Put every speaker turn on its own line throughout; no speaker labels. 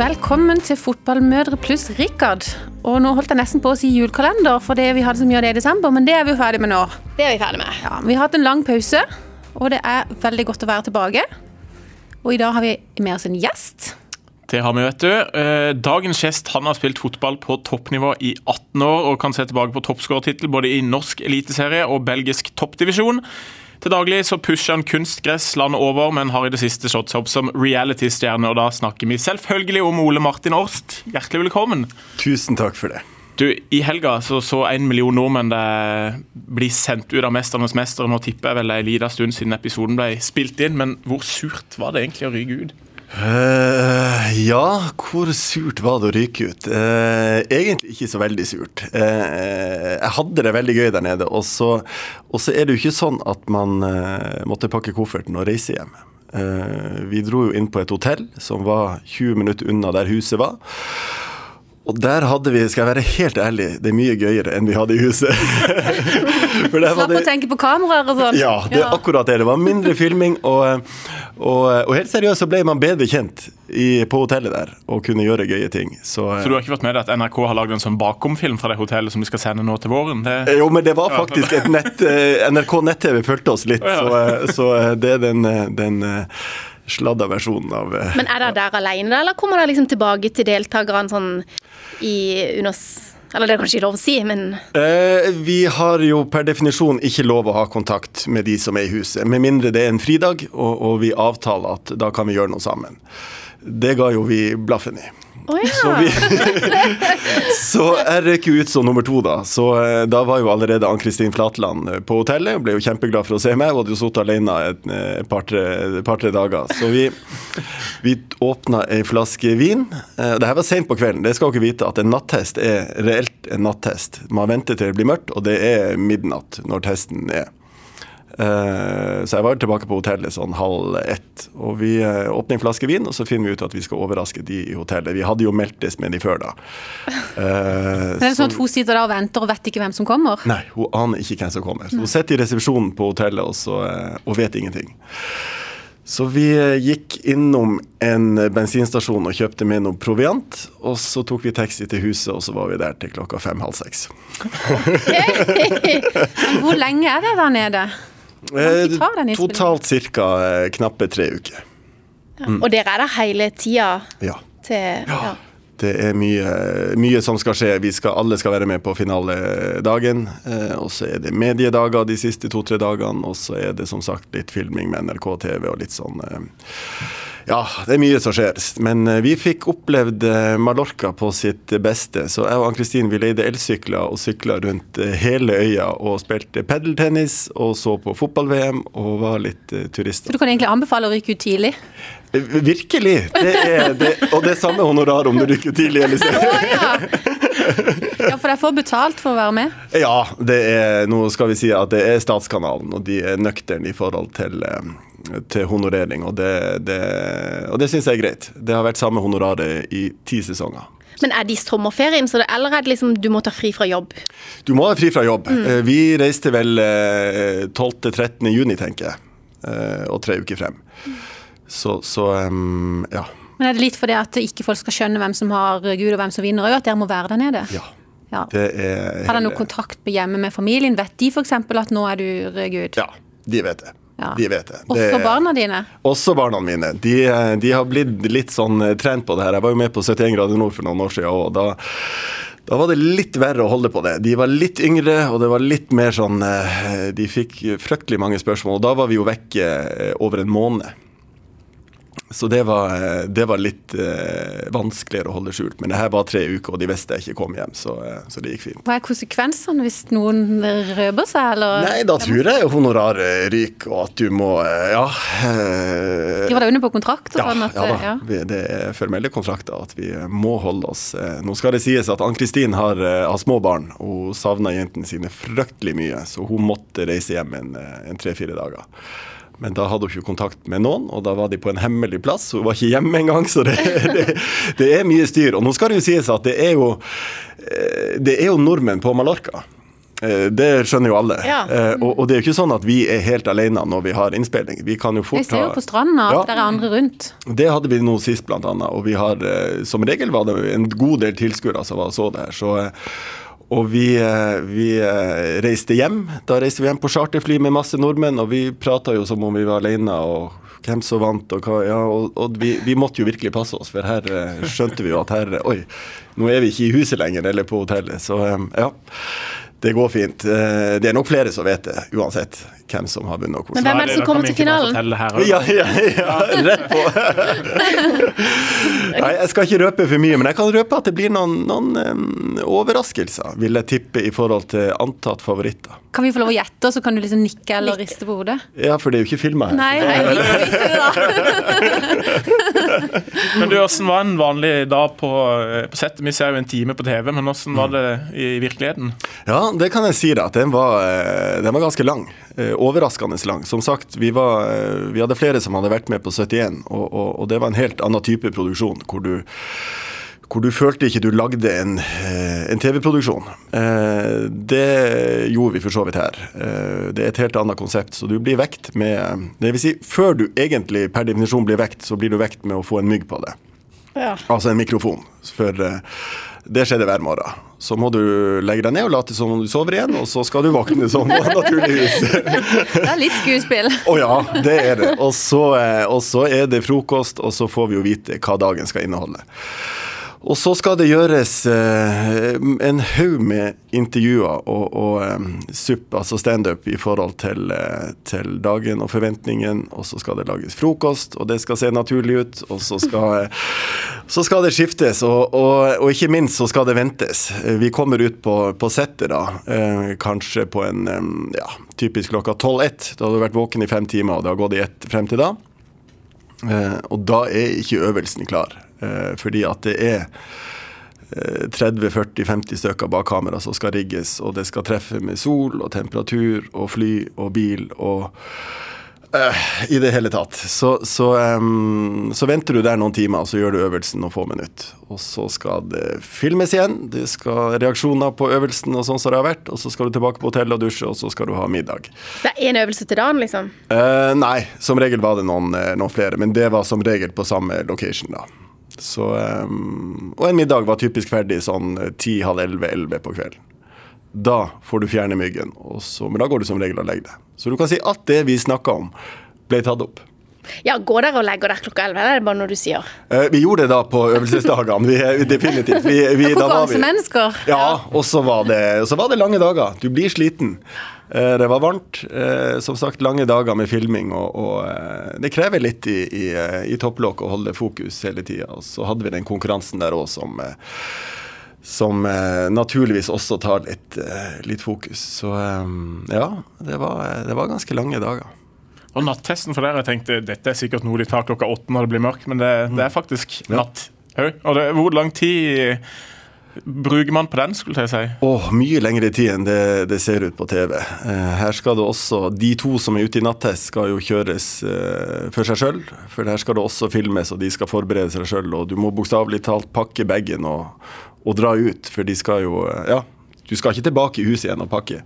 Velkommen til Fotballmødre pluss Rikard. Og nå holdt jeg nesten på å si julekalender, for det vi hadde så mye av det i desember, men det er vi jo ferdig med nå.
Det er vi ferdig med.
Ja, Vi har hatt en lang pause, og det er veldig godt å være tilbake. Og i dag har vi med oss en gjest.
Det har vi, vet du. Eh, Dagens gjest han har spilt fotball på toppnivå i 18 år og kan se tilbake på toppskårertittel både i norsk eliteserie og belgisk toppdivisjon. Til daglig så pusher han kunstgress landet over, men har i det siste slått seg opp som reality-stjerne. Og da snakker vi selvfølgelig om Ole Martin Årst. Hjertelig velkommen.
Tusen takk for det.
Du, I helga så, så en million nordmenn det bli sendt ut av 'Mesternes mester'. Nå tipper jeg vel en liten stund siden episoden ble spilt inn, men hvor surt var det egentlig å ryke ut?
Eh, ja, hvor surt var det å ryke ut? Uh, egentlig ikke så veldig surt. Uh, jeg hadde det veldig gøy der nede. Og så, er det jo ikke sånn at man måtte pakke kofferten og reise hjem. Vi dro jo inn på et hotell som var 20 minutter unna der huset var. Og der hadde vi, skal jeg være helt ærlig, det er mye gøyere enn vi hadde i huset. For der
Slapp å tenke på kameraer og sånn.
Ja, det er akkurat det. Det var mindre filming, og, og, og helt seriøst så ble man bedre kjent i, på hotellet der og kunne gjøre gøye ting. Så,
Så du har ikke fått med deg at NRK har lagd en sånn bakomfilm fra det hotellet som de skal sende nå til våren? Det...
jo, men det var faktisk et nett eh, NRK nett-TV fulgte oss litt, så, eh, så eh, det er den, eh, den eh, sladda versjonen av eh,
Men er dere der alene, eller kommer dere liksom tilbake til deltakerne sånn i UNOS? Eller det er kanskje ikke lov å si, men
Eh, vi har jo per definisjon ikke lov å ha kontakt med de som er i huset, med mindre det er en fridag og, og vi avtaler at da kan vi gjøre noe sammen. Det ga jo vi blaffen i.
Å ja.
Så, vi, så jeg røk jo ut som nummer to, da. Så eh, da var jo allerede Ann-Kristin Flatland eh, på hotellet Hun ble jo kjempeglad for å se meg. Hun hadde jo sittet alene et, eh, par-tre par, dager. Så vi, vi åpna ei flaske vin. Dette var seint på kvelden. Det skal dere vite at en nattest er reelt en nattest. Man venter til det blir mørkt, og det er midnatt når testen er. Eh, Så jeg var tilbake på hotellet sånn halv ett. Og vi eh, åpner en flaske vin, og så finner vi ut at vi skal overraske de i hotellet. Vi hadde jo meltes med de før, da.
Men det er sånn at hun sitter der og venter og vet ikke hvem som kommer?
Nei, hun aner ikke hvem som kommer. Så hun sitter i resepsjonen på hotellet og, så, eh, og vet ingenting. Så vi eh, gikk innom en bensinstasjon og kjøpte med noe proviant. Og så tok vi taxi til huset, og så var vi der til klokka fem-halv seks.
Hvor lenge er det der nede?
Eh. Totalt ca. knappe tre uker.
Og dere er der hele tida
Ja.
til ja.
Det er mye, mye som skal skje. Vi skal, alle skal være med på finaledagen. Eh, og så er det mediedager de siste to-tre dagene. Og så er det som sagt litt filming med NRK TV og litt sånn eh, Ja, det er mye som skjer. Men eh, vi fikk opplevd eh, Mallorca på sitt beste. Så jeg og Ann-Kristin vi leide elsykler og sykla rundt eh, hele øya og spilte pedeltennis og så på fotball-VM og var litt turister.
Så du kan egentlig anbefale å ryke ut tidlig?
Virkelig! Det er det, og det er samme honorar om du rykker tidlig eller sent.
Å ja! Ja, for de får betalt for å være med.
Ja, det er, nå skal vi si at det er Statskanalen, og de er nøkterne i forhold til, til honorering. Og det, det, og det syns jeg er greit. Det har vært samme honoraret i ti sesonger.
Men er det i sommerferien, så det, eller er det liksom du må ta fri fra jobb?
Du må ha fri fra jobb. Mm. Vi reiste vel eh, 12.-13. juni, tenker jeg, eh, og tre uker frem. Så, så um, ja.
Men er det litt fordi at ikke folk skal skjønne hvem som har Gud og hvem som vinner, òg, at dere må være der nede?
ja.
Ja.
Det er
Har dere noe kontakt hjemme med familien? Vet de f.eks. at nå er du gud?
Ja, de vet det.
Ja.
De vet det.
Også
det
barna dine?
Også barna mine. De, de har blitt litt sånn eh, trent på det her. Jeg var jo med på 71 grader nord for noen år siden, og da, da var det litt verre å holde på det. De var litt yngre, og det var litt mer sånn eh, De fikk fryktelig mange spørsmål, og da var vi jo vekke eh, over en måned. Så det var, det var litt eh, vanskeligere å holde skjult. Men det her var tre uker, og de visste jeg ikke kom hjem, så, eh, så det gikk fint.
Hva er konsekvensene hvis noen røper seg, eller?
Nei, da tror jeg honoraret ryker, og at du må eh, Ja. eh,
Skriver deg under på kontrakt?
Ja,
sånn at,
ja da.
ja.
Vi- Det er formelle kontrakter at vi må holde oss eh, Nå skal det sies at Ann-Kristin har, har små barn, og hun savna jentene sine fryktelig mye, så hun måtte reise hjem en, en tre-fire dager. Men da hadde hun ikke kontakt med noen, og da var de på en hemmelig plass. Hun var ikke hjemme engang, så det, det, det er mye styr. Og nå skal det jo sies at det er jo, eh, det er jo nordmenn på Mallorca. Eh, Det skjønner jo alle.
Ja.
Eh, Og, og det er jo ikke sånn at vi er helt alene når vi har innspilling. Vi kan jo
Jeg
fort
ser jo på stranda
Ja.
at det er andre rundt.
Det hadde vi nå sist, blant annet. Og vi har som regel var det en god del tilskuere som var så det her. Så, og vi, eh, vi eh, reiste hjem. Da reiste vi hjem på charterfly med masse nordmenn, og vi prata jo som om vi var alene. og hvem som vant, og hva Ja, og, og vi, vi måtte jo virkelig passe oss, for her eh, skjønte vi jo at her Oi, nå er vi ikke i huset lenger, eller på hotellet. Så ja. Det går fint. Eh, Det er nok flere som vet det, uansett hvem som har vunnet. hvordan.
Men hvem er det som kommer til finalen?
Ja, ja, ja, rett på. Nei, jeg skal ikke røpe for mye, men jeg kan røpe at det blir noen, noen overraskelser, vil jeg tippe, i forhold til antatt favoritter.
Kan vi få lov å gjette, og så kan du liksom nikke eller riste på hodet?
Ja, for det er jo ikke filma her.
Nei, nei.
Men du, Hvordan var en vanlig dag på, eh, på settet? Vi ser jo en time på TV, men hvordan var det i virkeligheten?
Ja, det kan jeg si deg, at den var, eh, den var ganske lang. Eh, Overraskende lang. Som sagt, vi, var, eh, vi hadde flere som hadde vært med på 71, og, og, og det var en helt annen type produksjon. hvor du hvor du følte ikke du lagde en, en TV-produksjon. Det gjorde vi for så vidt her. Det er et helt annet konsept. Så du blir vekt med Det vil si, før du egentlig per definisjon blir vekt, så blir du vekt med å få en mygg på det.
Ja.
Altså en mikrofon. For det skjedde hver morgen. Så må du legge deg ned og late som om du sover igjen, og så skal du våkne sånn, naturligvis.
Det er litt skuespill.
Å ja, det er det. Og så, eh, og så er det frokost, og så får vi jo vite hva dagen skal inneholde. Og så skal det gjøres eh, en haug med intervjuer og, og eh, supp, altså standup, i forhold til, eh, til dagen og forventningen. Og så skal det lages frokost, og det skal se naturlig ut. Og så skal, så skal det skiftes, og, og, og ikke minst så skal det ventes. Vi kommer ut på, på settet da, eh, kanskje på en eh, ja, typisk klokka 12-1. Da har du vært våken i fem timer, og det har gått i ett frem til da. Eh, og da er ikke øvelsen klar, fordi at det er eh, 30-40-50 stykker bak kamera som skal rigges, og det skal treffe med sol og temperatur og fly og bil og eh, i det hele tatt. Så, så, um, så venter du der noen timer, og så gjør du øvelsen noen få minutter. Og så skal det filmes igjen. Det skal reaksjoner på øvelsen og sånn som det har vært. Og så skal du tilbake på hotellet og dusje, og så skal du ha middag.
Det er én øvelse til dagen, liksom?
Eh, nei, som regel var det noen, eh, noen flere, men det var som regel på samme location, da. Så, um, og en middag var typisk ferdig sånn ti, halv elleve, elleve på kvelden. Da får du fjerne myggen, så, men da går du som regel og legger deg. Så du kan si at det vi snakka om, ble tatt opp.
Ja, gå der og legger dere klokka elleve? Det er det bare noe du sier.
Eh, vi gjorde det da på øvelsesdagene, vi, vi, definitivt. Vi, vi,
Konkurransemennesker.
Ja, og så var, det, så var det lange dager. Du blir sliten. Eh, Det var varmt. eh, Som sagt, lange dager med filming, og, og det krever litt i, i, i topplokk å holde fokus hele tida. Og så hadde vi den konkurransen der òg som som eh, naturligvis også tar litt, eh, litt fokus. Så eh, ja, det var, det var ganske lange dager.
Og nattesten for dere, jeg tenkte dette er sikkert noe de tar klokka åtte når det blir mørkt, men det, det er faktisk natt. Og det, hvor lang tid bruker man på den, skulle jeg si?
Åh, mye lengre tid enn det, det ser ut på TV. Eh, her skal det også, De to som er ute i nattest, skal jo kjøres eh, for seg sjøl. For her skal det også filmes, og de skal forberede seg sjøl. Og du må bokstavelig talt pakke bagen og, og dra ut, for de skal jo eh, Ja, du skal ikke tilbake i huset igjen og pakke.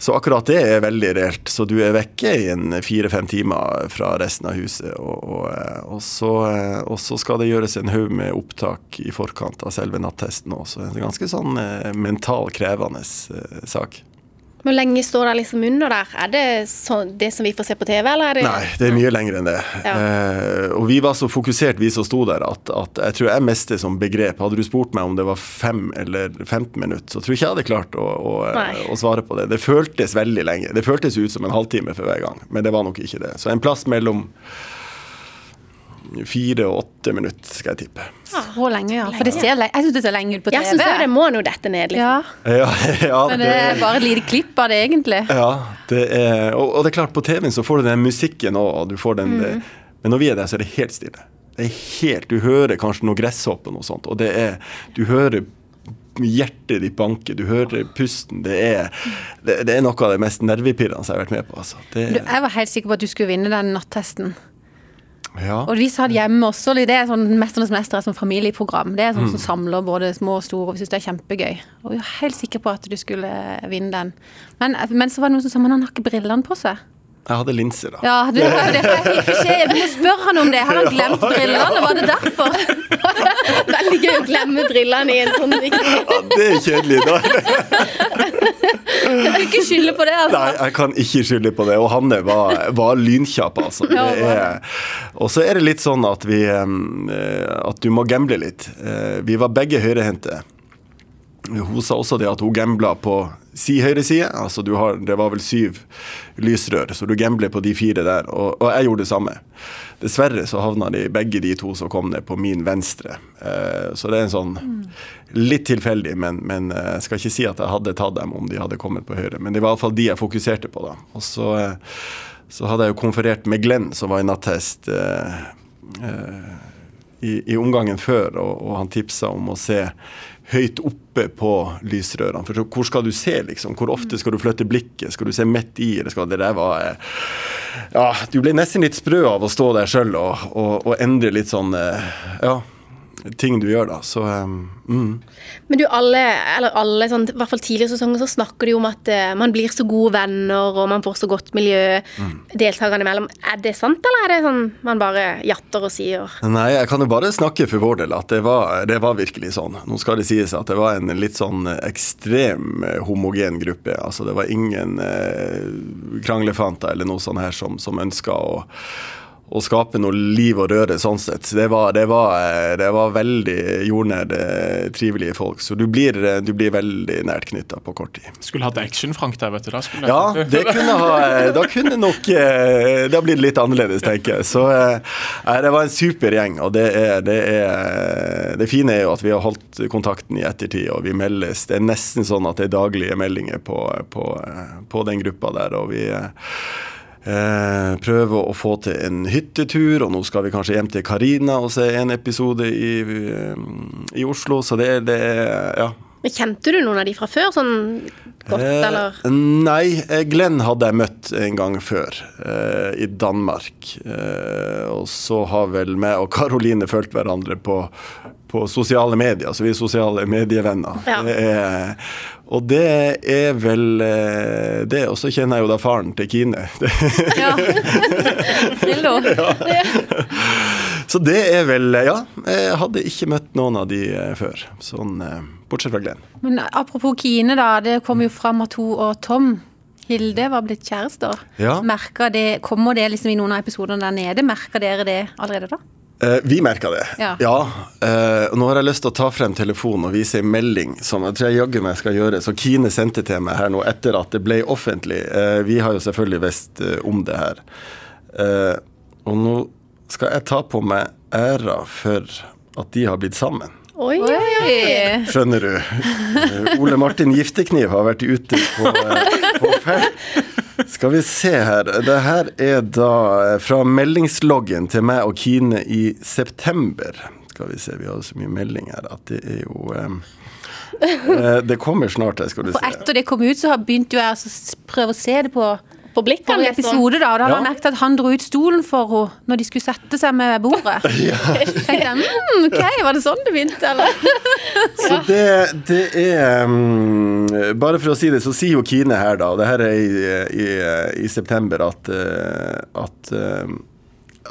Så akkurat det er veldig reelt. Så du er vekke i fire-fem timer fra resten av huset. Og, og, eh, og, så, eh, og så skal det gjøres en haug med opptak i forkant av selve nattesten òg. Så det er en ganske sånn eh, mental krevende sak.
Hvor lenge står det liksom under der? Er det så, det som vi får se på TV, eller er det
Nei, det er mye lenger enn det.
Ja.
Eh, og vi var så fokusert, vi som sto der, at, at jeg tror jeg mistet som begrep. Hadde du spurt meg om det var fem eller 15 minutter, så tror jeg ikke jeg hadde klart å, å, å svare på det. Det føltes veldig lenge. Det føltes ut som en halvtime for hver gang, men det var nok ikke det. Så en plass mellom fire og åtte minutter, skal jeg tippe.
Så lenge, ja. For det ser, jeg syns det ser lenge ut på TV.
Jeg syns det må nå dette ned, liksom.
Ja,
Ja, ja,
men det er bare et lite klipp av det, egentlig.
Ja, det er, og, og det er klart, på TV-en så får du den musikken òg, og du får den det, Men når vi er der, så er det helt stille. Det er helt, Du hører kanskje noe gresshopp og noe sånt, og det er Du hører hjertet ditt banke, du hører pusten. Det er, det, det er noe av det mest nervepirrende jeg har vært med på. Altså. Det,
Du, jeg var helt sikker på at du skulle vinne den nattesten.
Ja.
Og vi satt hjemme også, det er sånn Mesternes mester er sånn familieprogram. Det er sånn som samler både små og store, og vi syns det er kjempegøy. Og vi var helt sikre på at du skulle vinne den. Men, men så var det noen som sa men han har ikke brillene på seg.
Jeg hadde linser, da.
Ja, det var jo det jeg fikk beskjed. Du må spørre han om det. Har han glemt brillene? Var det derfor?
Veldig gøy å glemme brillene i en sånn viktig
Ja, det er kjedelig. Da.
Du kan ikke skylde på det, altså.
Nei, jeg kan ikke skylde på det. Og Hanne var, var lynkjapp, altså. Og så er det litt sånn at vi eh, At du må gamble litt. Eh, Vi var begge høyrehendte. Hun sa også det at hun gambla på si høyre. Altså du har, det var vel syv lysrør, så du gambler på de fire der. Og, og jeg gjorde det samme. Dessverre så havna de begge de to som kom ned på min venstre. Eh, så det er en sånn litt tilfeldig, men, men eh, jeg skal ikke si at jeg hadde tatt dem om de hadde kommet på høyre. Men det var iallfall de jeg fokuserte på, da. Og så, eh, så hadde jeg jo konferert med Glenn, som var i nattest. Eh, eh, i, i omgangen før, og, og han tipsa om å se høyt oppe på lysrørene. For hvor skal du se, liksom? Hvor ofte skal du flytte blikket? Skal du se midt i, eller skal det der var eh, Ja, du ble nesten litt sprø av å stå der sjøl og, og, og endre litt sånn eh, Ja, ting du gjør, da. Så eh, mm.
Men du, alle, eller alle, sånn, i hvert fall tidligere sesonger, så snakker du om at uh, man blir så gode venner, og man får så godt miljø deltakerne imellom. Er det sant, eller er det sånn man bare jatter og sier?
Nei, jeg kan jo bare snakke for vår del at det var, det var virkelig sånn. Nå skal det sies at det var en litt sånn ekstrem eh, homogen gruppe. Altså det var ingen uh, kranglefanter eller noe sånt her som, som ønska å å skape noe liv og røre sånn sett. Det var, det var, eh, det var veldig jordnære, trivelige folk. Så du blir, eh, du blir veldig nært knytta på kort tid.
Skulle hatt Action-Frank der, vet du. Da skulle
Ja, det kunne ha Da kunne nok eh, Det har blitt litt annerledes, tenker jeg. Så eh, det var en super gjeng. Og det, er, det, er, det fine er jo at vi har holdt kontakten i ettertid, og vi meldes. Det er nesten sånn at det er daglige meldinger på, på, eh, på den gruppa der. Og vi eh, prøve å få til en hyttetur, og nå skal vi kanskje hjem til Karina og se en episode i, eh, i Oslo. Så det er det Ja.
Men Kjente du noen av de fra før, sånn godt,
Eh. Nei, eh, Glenn hadde jeg møtt en gang før, eh, i Danmark. Eh, og så har vel meg og Karoline fulgt hverandre på, på sosiale medier, så vi er sosiale medievenner.
Ja.
Er, og det er vel eh, det. Og så kjenner jeg jo da faren til Kine.
Ja. Lillo.
så det er vel Ja, jeg hadde ikke møtt noen av de eh, før. Sånn, eh, bortsett fra Glenn.
Men apropos Kine, da. Det kom jo fram at hun og Tom Hilde var blitt kjærester.
Ja.
Det, kommer det liksom i noen av episodene der nede? Merker dere det allerede da?
Eh, vi merker det.
Ja.
eh, nå har jeg lyst til å ta frem telefonen og vise en melding som jeg tror jeg jaggu meg skal gjøre. Så Kine sendte til meg her nå etter at det ble offentlig. Eh, vi har jo selvfølgelig visst eh, om det her. Eh, og nå skal jeg ta på meg æra for at de har blitt sammen.
Oi, oi, oi.
Skjønner du? Eh, Ole Martin Giftekniv har vært ute på, eh, på ferd. Skal vi se her. Det her er da eh, fra meldingsloggen til meg og Kine i september. Skal vi se, vi har så mye melding her at det er jo eh, eh, Det kommer snart, jeg skal du
For etter det kom ut, så har- begynte jo jeg å prøve å se det på
På blikket,
forrige episode. da, og Da hadde
Ja.
han merket at han dro ut stolen for henne når de skulle sette seg med bordet. tenkte jeg, mm, ok, Var det sånn det begynte, eller?
Så det, det er um, Bare for å si det, så sier jo Kine her, da, og det her er i, i, i september, at, uh, at eh,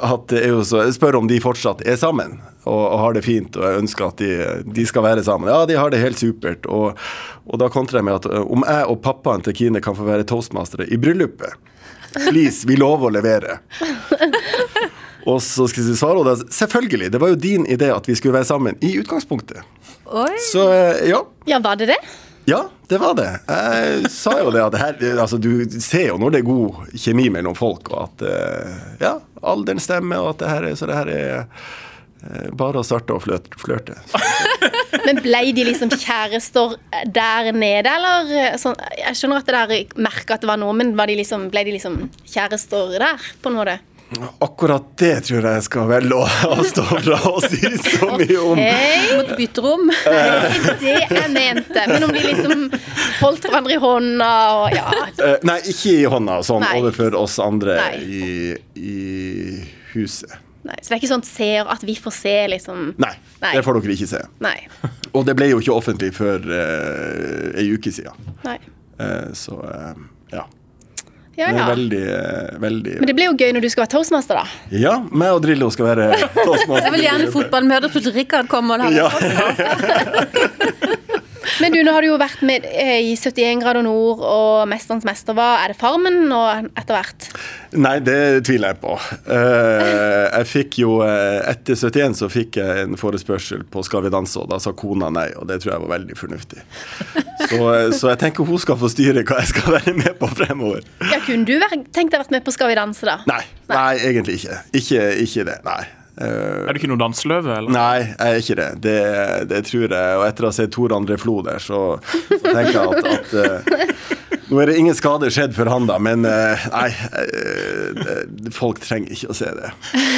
at det er jo så, jeg spør om de fortsatt er sammen og, og har det fint, og jeg ønsker at de, de skal være sammen. Ja, de har det helt supert. Og, og da kontrer jeg med at eh, om jeg og pappaen til Kine kan få være toastmastere i bryllupet, please, vi lover å levere. Og så skal jeg svare henne selvfølgelig, det var jo din idé at vi skulle være sammen i utgangspunktet.
Oi.
Så eh, ja.
Ja, var det det?
Ja, det var det. Jeg sa jo det at her, altså, du ser jo når det er god kjemi mellom folk, og at eh, ja, alderen stemmer, og at det her er, så det her er eh, bare å starte å flørte.
Men ble de liksom kjærester der nede, eller? Sånn, jeg skjønner at det der merka at det var noe, men de liksom, ble de liksom kjærester der, på en måte?
Akkurat det tror jeg jeg skal velge å avstå fra å si så mye om.
Hei,
Måtte bytte rom.
det er ikke det jeg mente. Men om de liksom holdt hverandre i hånda og ja.
Eh, nei, ikke i hånda, sånn
Nei.
overfor oss andre
Nei.
i, i huset.
Nei, Så det er ikke sånn ser at vi får se, liksom
Nei,
Nei.
det får dere ikke se.
Nei.
Og det ble jo ikke offentlig før uh, ei uke siden.
Nei.
Eh, så eh, ja.
Ja,
Det er veldig, veldig
Men det blir jo gøy når du skal være toastmaster, da.
Ja, meg og Drillo skal være toastmaster.
Jeg vil gjerne fotballmøter til Rikard kommer. og
Ja.
Men du, nå har du jo vært med eh, i 71 grader nord og Mesterens mester. Hva er det Farmen nå etter hvert?
Nei, det tviler jeg på. Eh, jeg fikk jo eh, Etter 71 så fikk jeg en forespørsel på Skal vi danse, og da sa kona nei, og det tror jeg var veldig fornuftig. Så, så jeg tenker hun skal få styre hva jeg skal være med på fremover.
Ja, Kunne du tenkt deg å vært med på Skal vi danse, da?
Nei, nei egentlig ikke. Ikke, ikke det, nei. Eh,
Er du ikke noe danseløve, eller?
Nei, jeg er ikke det. det. Det tror jeg. Og etter å ha sett Tor André Flo der, så, så tenker jeg at, at eh, Nå er det ingen skade skjedd for han, da, men eh, nei. eh, folk trenger ikke å se det.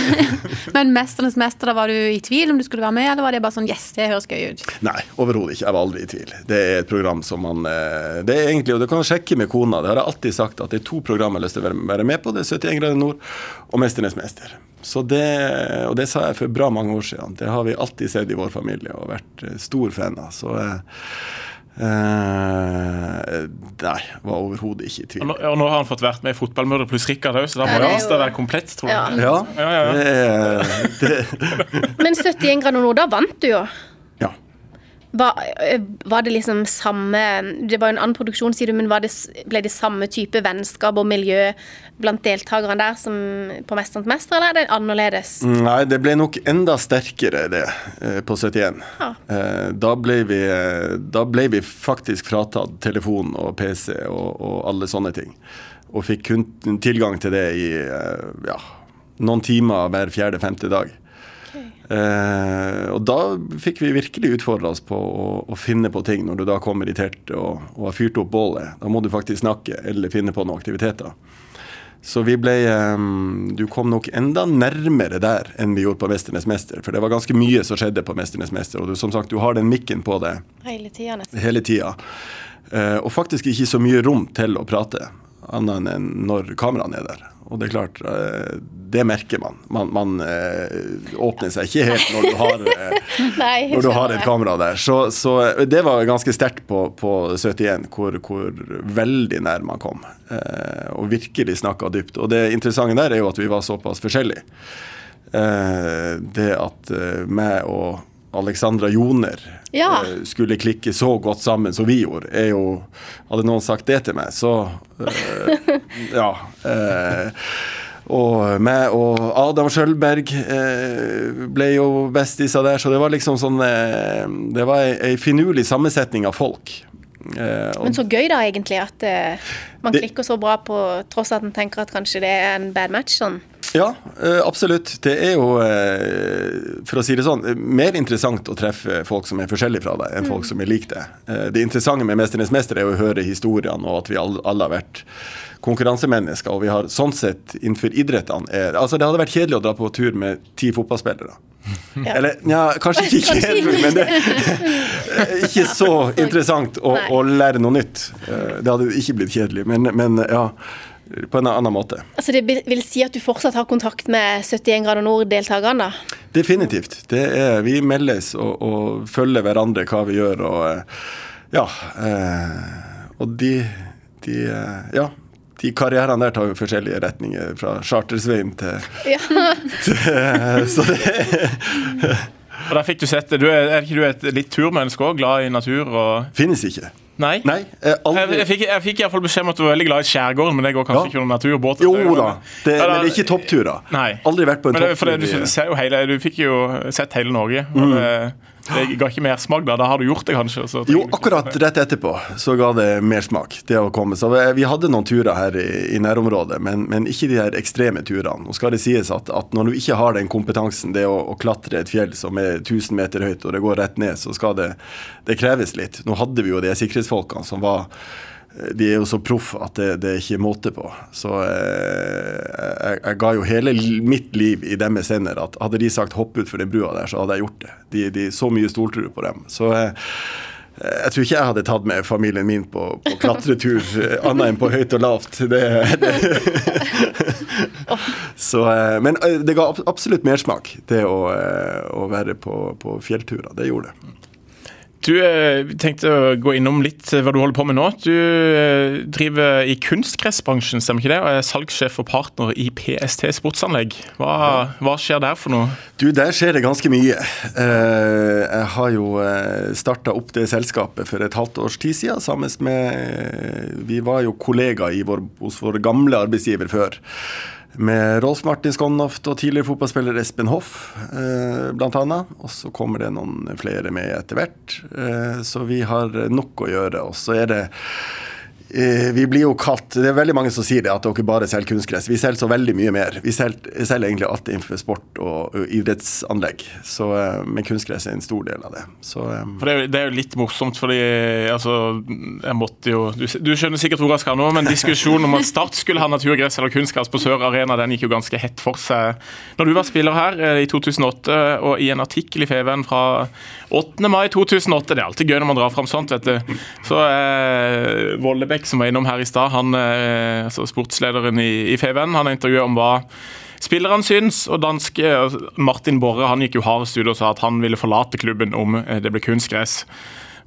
Men 'Mesternes mester', da var du i tvil om du skulle være med, eller var det bare sånn 'yes, det høres gøy ut'?
Nei, overhodet ikke. Jeg var aldri i tvil. Det er et program som man eh, Det er egentlig, og du kan sjekke med kona, det har jeg alltid sagt, at det er to program jeg har lyst til å være- med på. Det er 71 grader nord og 'Mesternes mester'. Så det, og det sa jeg for bra mange år siden. Det har vi alltid sett i vår familie og vært eh, stor fan av. Så eh, eh, nei, var overhodet ikke i
Og
tvil.
nå, og nå har han fått vært med i Fotballmøter pluss Rikard òg, så da må
Ja, det jo-
være komplett, tror jeg.
Ja.
Ja,
Ja,
det, det
Men 71 grader nord, da vant du jo. Var, øh, var det liksom samme Det var jo en annen produksjon, sier du, men var det, ble det samme type vennskap og miljø blant deltakerne der som på Mesterens mester, eller er det annerledes?
Nei, det ble nok enda sterkere det eh, på 71.
Ja.
Eh, Da ble vi, eh, da ble vi faktisk fratatt telefon og PC og, og alle sånne ting. Og fikk kun tilgang til det i eh, ja, noen timer hver fjerde-femte dag. Eh, og da fikk vi virkelig utfordre oss på å, å finne på ting når du da kommer irritert og, og har fyrt opp bålet. Da må du faktisk snakke eller finne på noen aktiviteter. Så vi ble ehm, Du kom nok enda nærmere der enn vi gjorde på 'Mesternes mester'. For det var ganske mye som skjedde på 'Mesternes mester'. Og du, som sagt, du har den mikken på deg
Hele tida, nesten.
hele tida. Eh, og faktisk ikke så mye rom til å prate, annet enn når kameraene er der. Og det er klart, eh, det merker man. Man, man eh, åpner seg ikke helt når du har eh,
Nei,
når du har et kamera der. Så, så det var ganske sterkt på, på 71, hvor, hvor veldig nær man kom. Og virkelig snakka dypt. Og det interessante der er jo at vi var såpass forskjellige. Det at meg og Alexandra Joner
Ja.
eh, skulle klikke så godt sammen som vi gjorde, er jo Hadde noen sagt det til meg, så eh, Ja. Eh, og meg og Adam Sjølberg eh, ble jo bestiser der, så det var liksom sånn Det var ei, ei finurlig sammensetning av folk.
Men så gøy da, egentlig, at man klikker så bra på tross at en tenker at kanskje det er en bad match. sånn.
Ja, eh, absolutt. Det er jo, eh, for å si det sånn, mer interessant å treffe folk som er forskjellige fra deg, enn folk som er lik deg. Eh, Det interessante med 'Mesternes mester' er å høre historiene, og at vi alle, alle har vært konkurransemennesker. Og vi har sånn sett innenfor idrettene er, Altså, det hadde vært kjedelig å dra på tur med ti fotballspillere.
Ja.
Eller ja, kanskje ikke kjedelig, men det er ikke så interessant å, å lære noe nytt. Det hadde ikke blitt kjedelig, men, men ja, på en annen måte.
Altså Det vil- si at du fortsatt har kontakt med 71 grader nord-deltakerne?
Definitivt. Det er, vi meldes og, og følger hverandre hva vi gjør. Og eh, ja. Eh, og de, de eh, Ja. De karrierene der tar jo forskjellige retninger, fra Chartersveien til,
Ja.
til Så det
Og der fikk du sett det. Du er, er ikke du et litt turmenneske òg? Glad i natur og
finnes ikke.
Nei?
Nei. eh,
Jeg,
Aldri.
jeg fikk, jeg fikk i hvert fall beskjed om at du var veldig glad i skjærgården, men det går kanskje
Ja.
ikke under naturbåt?
Jo da, det, men det er ikke toppturer.
Nei.
Aldri vært på en
Men det, for det,
topptur.
du, ser jo hele, du fikk jo sett hele Norge. Og
Mm.
det, det ga ikke mersmak da. Da har du gjort det, kanskje. Så
Jo, akkurat rett etterpå så ga det mersmak, det å komme. Så vi- vi hadde noen turer her i, i nærområdet, men, men ikke de her ekstreme turene. Nå skal det sies at, at når du ikke har den kompetansen, det å, å klatre et fjell som er 1000 meter høyt, og det går rett ned, så skal det, det kreves litt. Nå hadde vi jo de sikkerhetsfolkene som var de er jo så proff at det, det er ikke måte på. Så eh, jeg, jeg ga jo hele mitt liv i deres hender. at Hadde de sagt 'hopp ut for den brua der', så hadde jeg gjort det. De, de Så mye stoltro på dem. Så eh, jeg tror ikke jeg hadde tatt med familien min på, på klatretur, eh, annet enn på høyt og lavt. Det, det. Så, eh, men eh, det ga ab- absolutt mersmak, det å, eh, å være på, på fjellturer. Det gjorde det.
Du eh, tenkte å gå innom litt eh, hva du holder på med nå. Du eh, driver i kunstgressbransjen, stemmer ikke det? Og er salgssjef og partner i PST Sportsanlegg. Hva, hva skjer der for noe?
Du, der skjer det ganske mye. Jeg har jo starta opp det selskapet for et halvt års tid siden. Sammen med Vi var jo kollegaer vår, hos vår gamle arbeidsgiver før. Med Rolf Martin Skonnoft og tidligere fotballspiller Espen Hoff, eh, annet. Og så kommer det noen flere med etter hvert. Eh, så vi har nok å gjøre. Og så er det Vi blir jo kalt Det er veldig mange som sier det, at dere bare selger kunstgress. Vi selger så veldig mye mer. Vi selger, selger egentlig alt innenfor sport og, idrettsanlegg. Så, eh, men kunstgress er en stor del av det. Så,
um. Det er, jo, det er jo litt morsomt, fordi altså, jeg måtte jo Du, du skjønner sikkert hvor jeg skal nå, men diskusjonen om at Start skulle ha naturgress eller kunstgress på Sør Arena, den gikk jo ganske hett for seg. Når du var spiller her eh, i 2008, og i en artikkel i Feven fra 8. mai 2008 Det er alltid gøy når man drar fram sånt, vet du. Så eh, Vollebekk, som var innom her i stad, han eh, altså sportslederen i, i Feven, han har intervjuet om hva spillerne syns. Og danske eh, Martin Borre han gikk jo hardest ut og sa at han ville forlate klubben om eh, det ble kunstgress.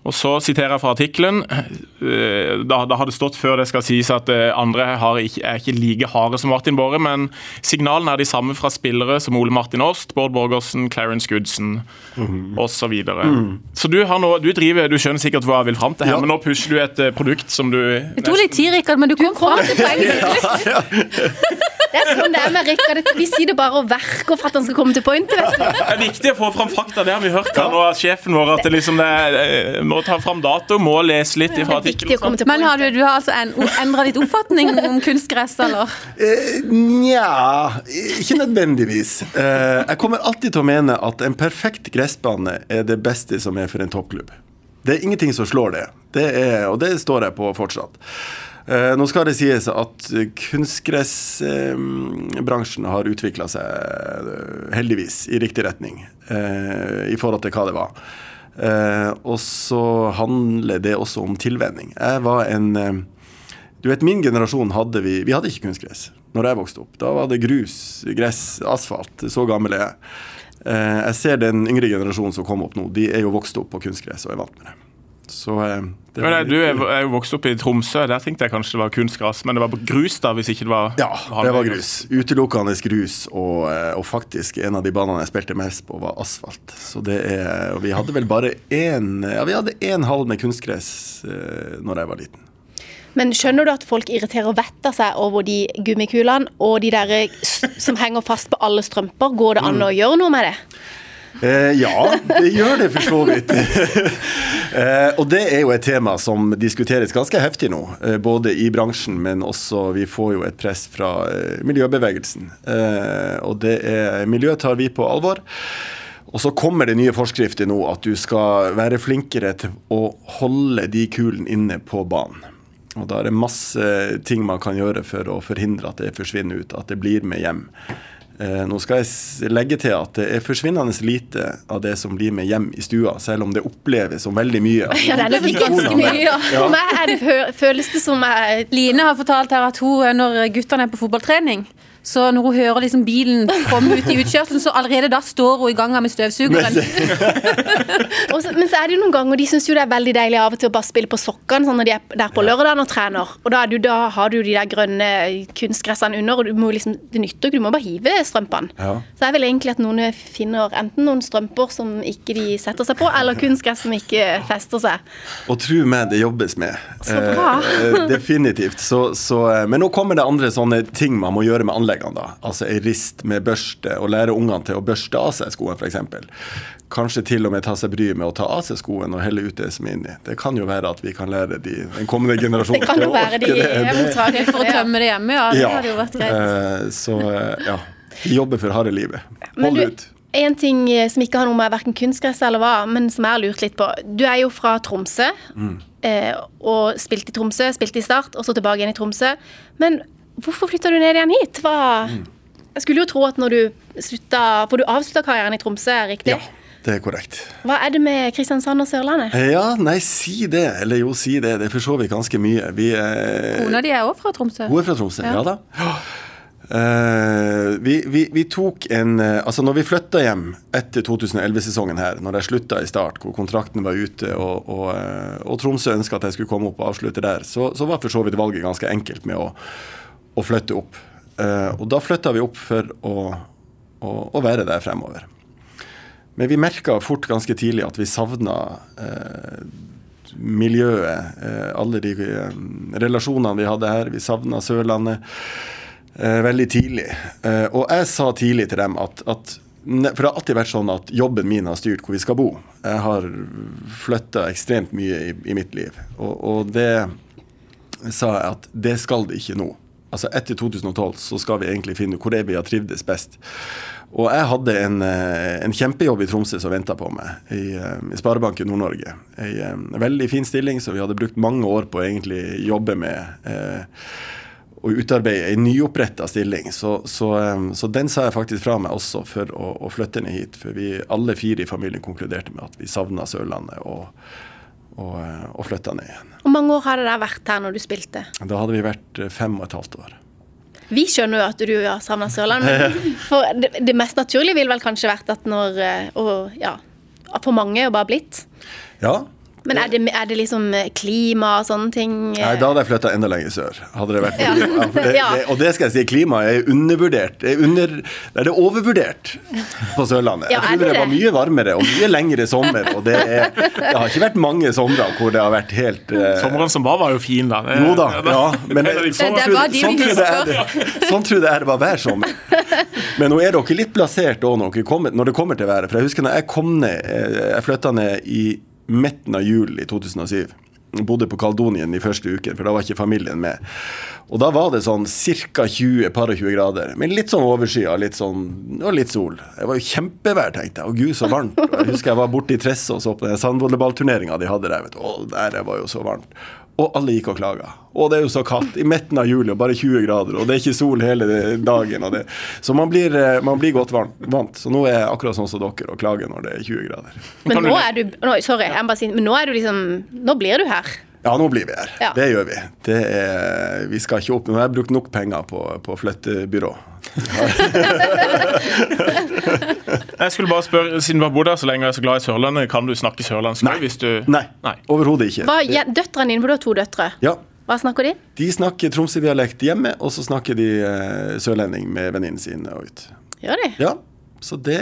Og så siterer jeg fra artikkelen. eh, Da, da har det stått før det skal sies at eh, andre har ikke, er ikke like harde som Martin Borre, men signalene er de samme fra spillere som Ole Martin Åst, Bård Borgersen, Clarence Goodson osv. Så, videre. så du har nå, du driver, du skjønner sikkert hva jeg vil fram til her,
Ja.
men nå pusher du et eh, produkt som du
Det tok litt tid, Rikard, men du kom fram til poenget.
Det er sånn det er med Rikard. Vi sier det bare og verker for at han skal komme til pointet.
Det er viktig å få fram fakta, det har vi hørt her nå av sjefen vår. At det liksom det er, må ta fram dato, må lese litt fra
Det viktig
artikkelen.
Men har du, du har altså endra litt oppfatning om kunstgress, eller?
Eh, Nja, ikke nødvendigvis. Eh, jeg kommer alltid til å mene at en perfekt gressbane er det beste som er for en toppklubb. Det er ingenting som slår det, det er, og det står jeg på fortsatt. Eh, nå skal det sies at kunstgressbransjen har utvikla seg heldigvis i riktig retning eh, i forhold til hva det var. Eh, og så handler det også om tilvenning. Jeg var en eh, du vet, Min generasjon hadde vi Vi hadde ikke kunstgress når jeg vokste opp. Da var det grus, gress, asfalt. Så gammel er jeg. Eh, jeg ser den yngre generasjonen som kom opp nå. De er jo vokst opp på kunstgress og er vant med det. Så eh, det
var eh, Du er jo vokst opp i Tromsø, der tenkte jeg kanskje det var kunstgras. Men det var grus, da, hvis ikke det var
Ja, det var grus. Utelukkende grus. Og, eh, og faktisk en av de banene jeg spilte mest på, var asfalt. Så det er Og vi hadde vel bare én Ja, vi hadde én hall med kunstgress eh, når jeg var liten.
Men skjønner du at folk irriterer vettet av seg over de gummikulene og de der som henger fast på alle strømper? Går det an å gjøre noe med det?
Eh, ja, det gjør det for så vidt. eh, og det er jo et tema som diskuteres ganske heftig nå. Eh, både i bransjen, men også vi får jo et press fra eh, miljøbevegelsen. Eh, og det er Miljø tar vi på alvor. Og så kommer det nye forskrifter nå at du skal være flinkere til å holde de kulene inne på banen. Og da er det masse ting man kan gjøre for å forhindre at det forsvinner ut, at det blir med hjem. Eh, nå skal jeg legge til at det er forsvinnende lite av det som blir med hjem i stua, selv om det oppleves som veldig mye.
Ja, det er ganske mye. Ja. For meg er det, fø- føles det som jeg
Line har fortalt her at hun, når guttene er på fotballtrening, så når hun hører liksom bilen komme ut i utkjørselen, så allerede da står hun i gang med støvsugeren.
Også, Men så er det jo noen ganger og de syns jo det er veldig deilig av og til å bare spille på sokkene sånn når de er der på lørdagen og trener. Og da, er du, da har du de der grønne kunstgressene under, og du må liksom, det nytter ikke, du må bare hive strømpene.
Ja.
Så jeg vil egentlig at noen finner enten noen strømper som ikke de setter seg på, eller kunstgress som ikke fester seg.
Og tro meg, det jobbes med.
Så bra.
Eh, eh, definitivt. Så, så, eh, men nå kommer det andre sånne ting man må gjøre med anleggene. da. Altså ei rist med børste, og lære ungene til å børste av seg skoene f.eks. Kanskje til og med ta seg bryet med å ta av seg skoen og helle ut det som er inni. Det kan jo være at vi kan lære de, den kommende generasjonen til å orke
Det Det kan jo være de er
det.
For å tømme det hjemme, ja. Det hadde jo vært greit.
eh, så eh, ja. Vi jobber for harde livet. Hold
du,
ut.
en ting eh, som ikke har noe med hverken kunstgress eller hva, men som jeg har lurt litt på. Du er jo fra Tromsø, mm. og spilte i Tromsø, spilte i Start, og så tilbake igjen i Tromsø. Men hvorfor flytta du ned igjen hit? Hva Jeg skulle jo tro at når du slutta For du avslutta karrieren i Tromsø, riktig?
Ja, det er korrekt.
Hva er det med Kristiansand og Sørlandet?
Eh, Ja, nei, si det. Eller jo, si det. Det forstår vi ganske mye. Vi eh,
Kona di er òg fra Tromsø.
Hun er fra Tromsø, ja,
Ja.
da. Uh, vi, vi, vi tok en eh, Altså, når vi flytta hjem etter 2011-sesongen her, når jeg slutta i Start, hvor kontrakten var ute, og, og, og Tromsø ønska at jeg skulle komme opp og avslutte der, så, så var for så vidt valget ganske enkelt med å, å flytte opp. Eh, og da flytta vi opp for å, å, å være der fremover. Men vi merka fort ganske tidlig at vi savna eh, miljøet, eh, alle de eh, relasjonene vi hadde her. Vi savna Sørlandet eh, veldig tidlig. Eh, og jeg sa tidlig til dem at, at For det har alltid vært sånn at jobben min har styrt hvor vi skal bo. Jeg har flytta ekstremt mye i, i mitt liv. Og, og det sa jeg at det skal det ikke nå. Altså Etter 2012 så skal vi egentlig finne ut hvor er vi har trivdes best. Og jeg hadde en, eh, en kjempejobb i Tromsø som venta på meg, i, eh, i Sparebanken Nord-Norge. En eh, veldig fin stilling som vi hadde brukt mange år på å egentlig jobbe med. Eh, å utarbeide en nyoppretta stilling. Så, så, så den sa jeg faktisk fra meg også for å, å flytte ned hit. For vi alle fire i familien konkluderte med at vi savna Sørlandet og, og, eh, og flytta ned igjen.
Hvor mange år hadde det vært her når du spilte?
Da hadde vi vært eh, fem og et halvt år.
Vi skjønner jo at du har savna Sørlandet, men for det, det mest naturlige ville vel kanskje vært at når eh, Og ja, for mange er jo bare blitt.
Ja.
Men er det, er det liksom klima og sånne ting? eh,
Nei, da hadde jeg flytta enda lenger sør. Hadde det vært
Ja.
Ja, det,
Ja.
det, og det skal jeg si, klimaet er undervurdert. Det er, under, det er det overvurdert på Sørlandet.
Ja,
jeg
det
tror det var mye varmere og mye lengre sommer. Og det, er, det har ikke vært mange somre hvor det har vært helt eh,
Sommeren som var, var jo fin, da.
Jo da, ja. Men sånn
Det
trodde jeg det- sånn var hver sommer. Men nå er dere litt plassert òg når, når det kommer til været. For jeg husker når jeg kom ned eh, Jeg flytta ned i midten av juli 2007. Bodde på Kaldonien de første ukene, for da var ikke familien med. Og da var det sånn ca. 20, par og 20 grader, men litt sånn overskya litt sånn, og litt sol. Det var jo kjempevær, tenkte jeg. Å gud, så varmt. Og jeg husker jeg var borte i Tresse og så på den sandvolleyballturneringa de hadde der. vet du. Å, der var jo så varmt. Og alle gikk og klaga. Og det er jo så kaldt. I midten av juli og bare 20 grader, og det er ikke sol hele dagen. Og det. Så man blir, eh, man blir godt vant, vant. Så nå er jeg akkurat sånn som dere og klager når det er 20 grader.
Men nå er du nå, Sorry, jeg bare sier Men nå er du liksom Nå blir du her.
Ja, nå blir vi her.
Ja.
Det gjør vi. Det er, vi skal ikke opp. Nå har jeg brukt nok penger på, på flyttebyrå.
Jeg skulle bare spørre, Siden du har bodd her så lenge og er så glad i Sørlandet, kan du snakke sørlandsk?
Nei.
Hvis du...
Nei,
Nei.
overhodet ikke.
Hva ja, Døtrene dine, for du har to døtre.
Ja,
Hva snakker de?
De snakker Tromsø-dialekt hjemme, og så snakker de uh, sørlending med venninnene sine og ut.
Gjør de?
Ja, så det,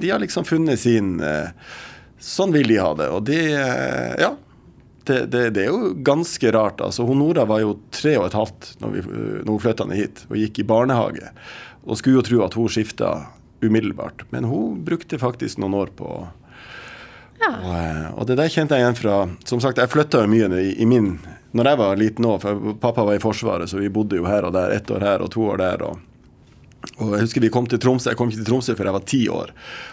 de har liksom funnet sin uh, Sånn vil de ha det. Og de uh, Ja. Det, det, det er jo ganske rart. altså hun Nora var jo tre og et halvt når, vi, eh, når hun flytta ned hit og gikk i barnehage. Og skulle jo tro at hun skifta umiddelbart, men hun brukte faktisk noen år på
Ja.
og, eh, og det der kjente jeg igjen fra Som sagt, jeg flytta jo mye i, i min Når jeg var liten òg, for pappa var i Forsvaret, så vi bodde jo her og der. Ett år her og to år der. og og Jeg husker vi kom til Tromsø, jeg kom ikke til Tromsø før jeg var ti år.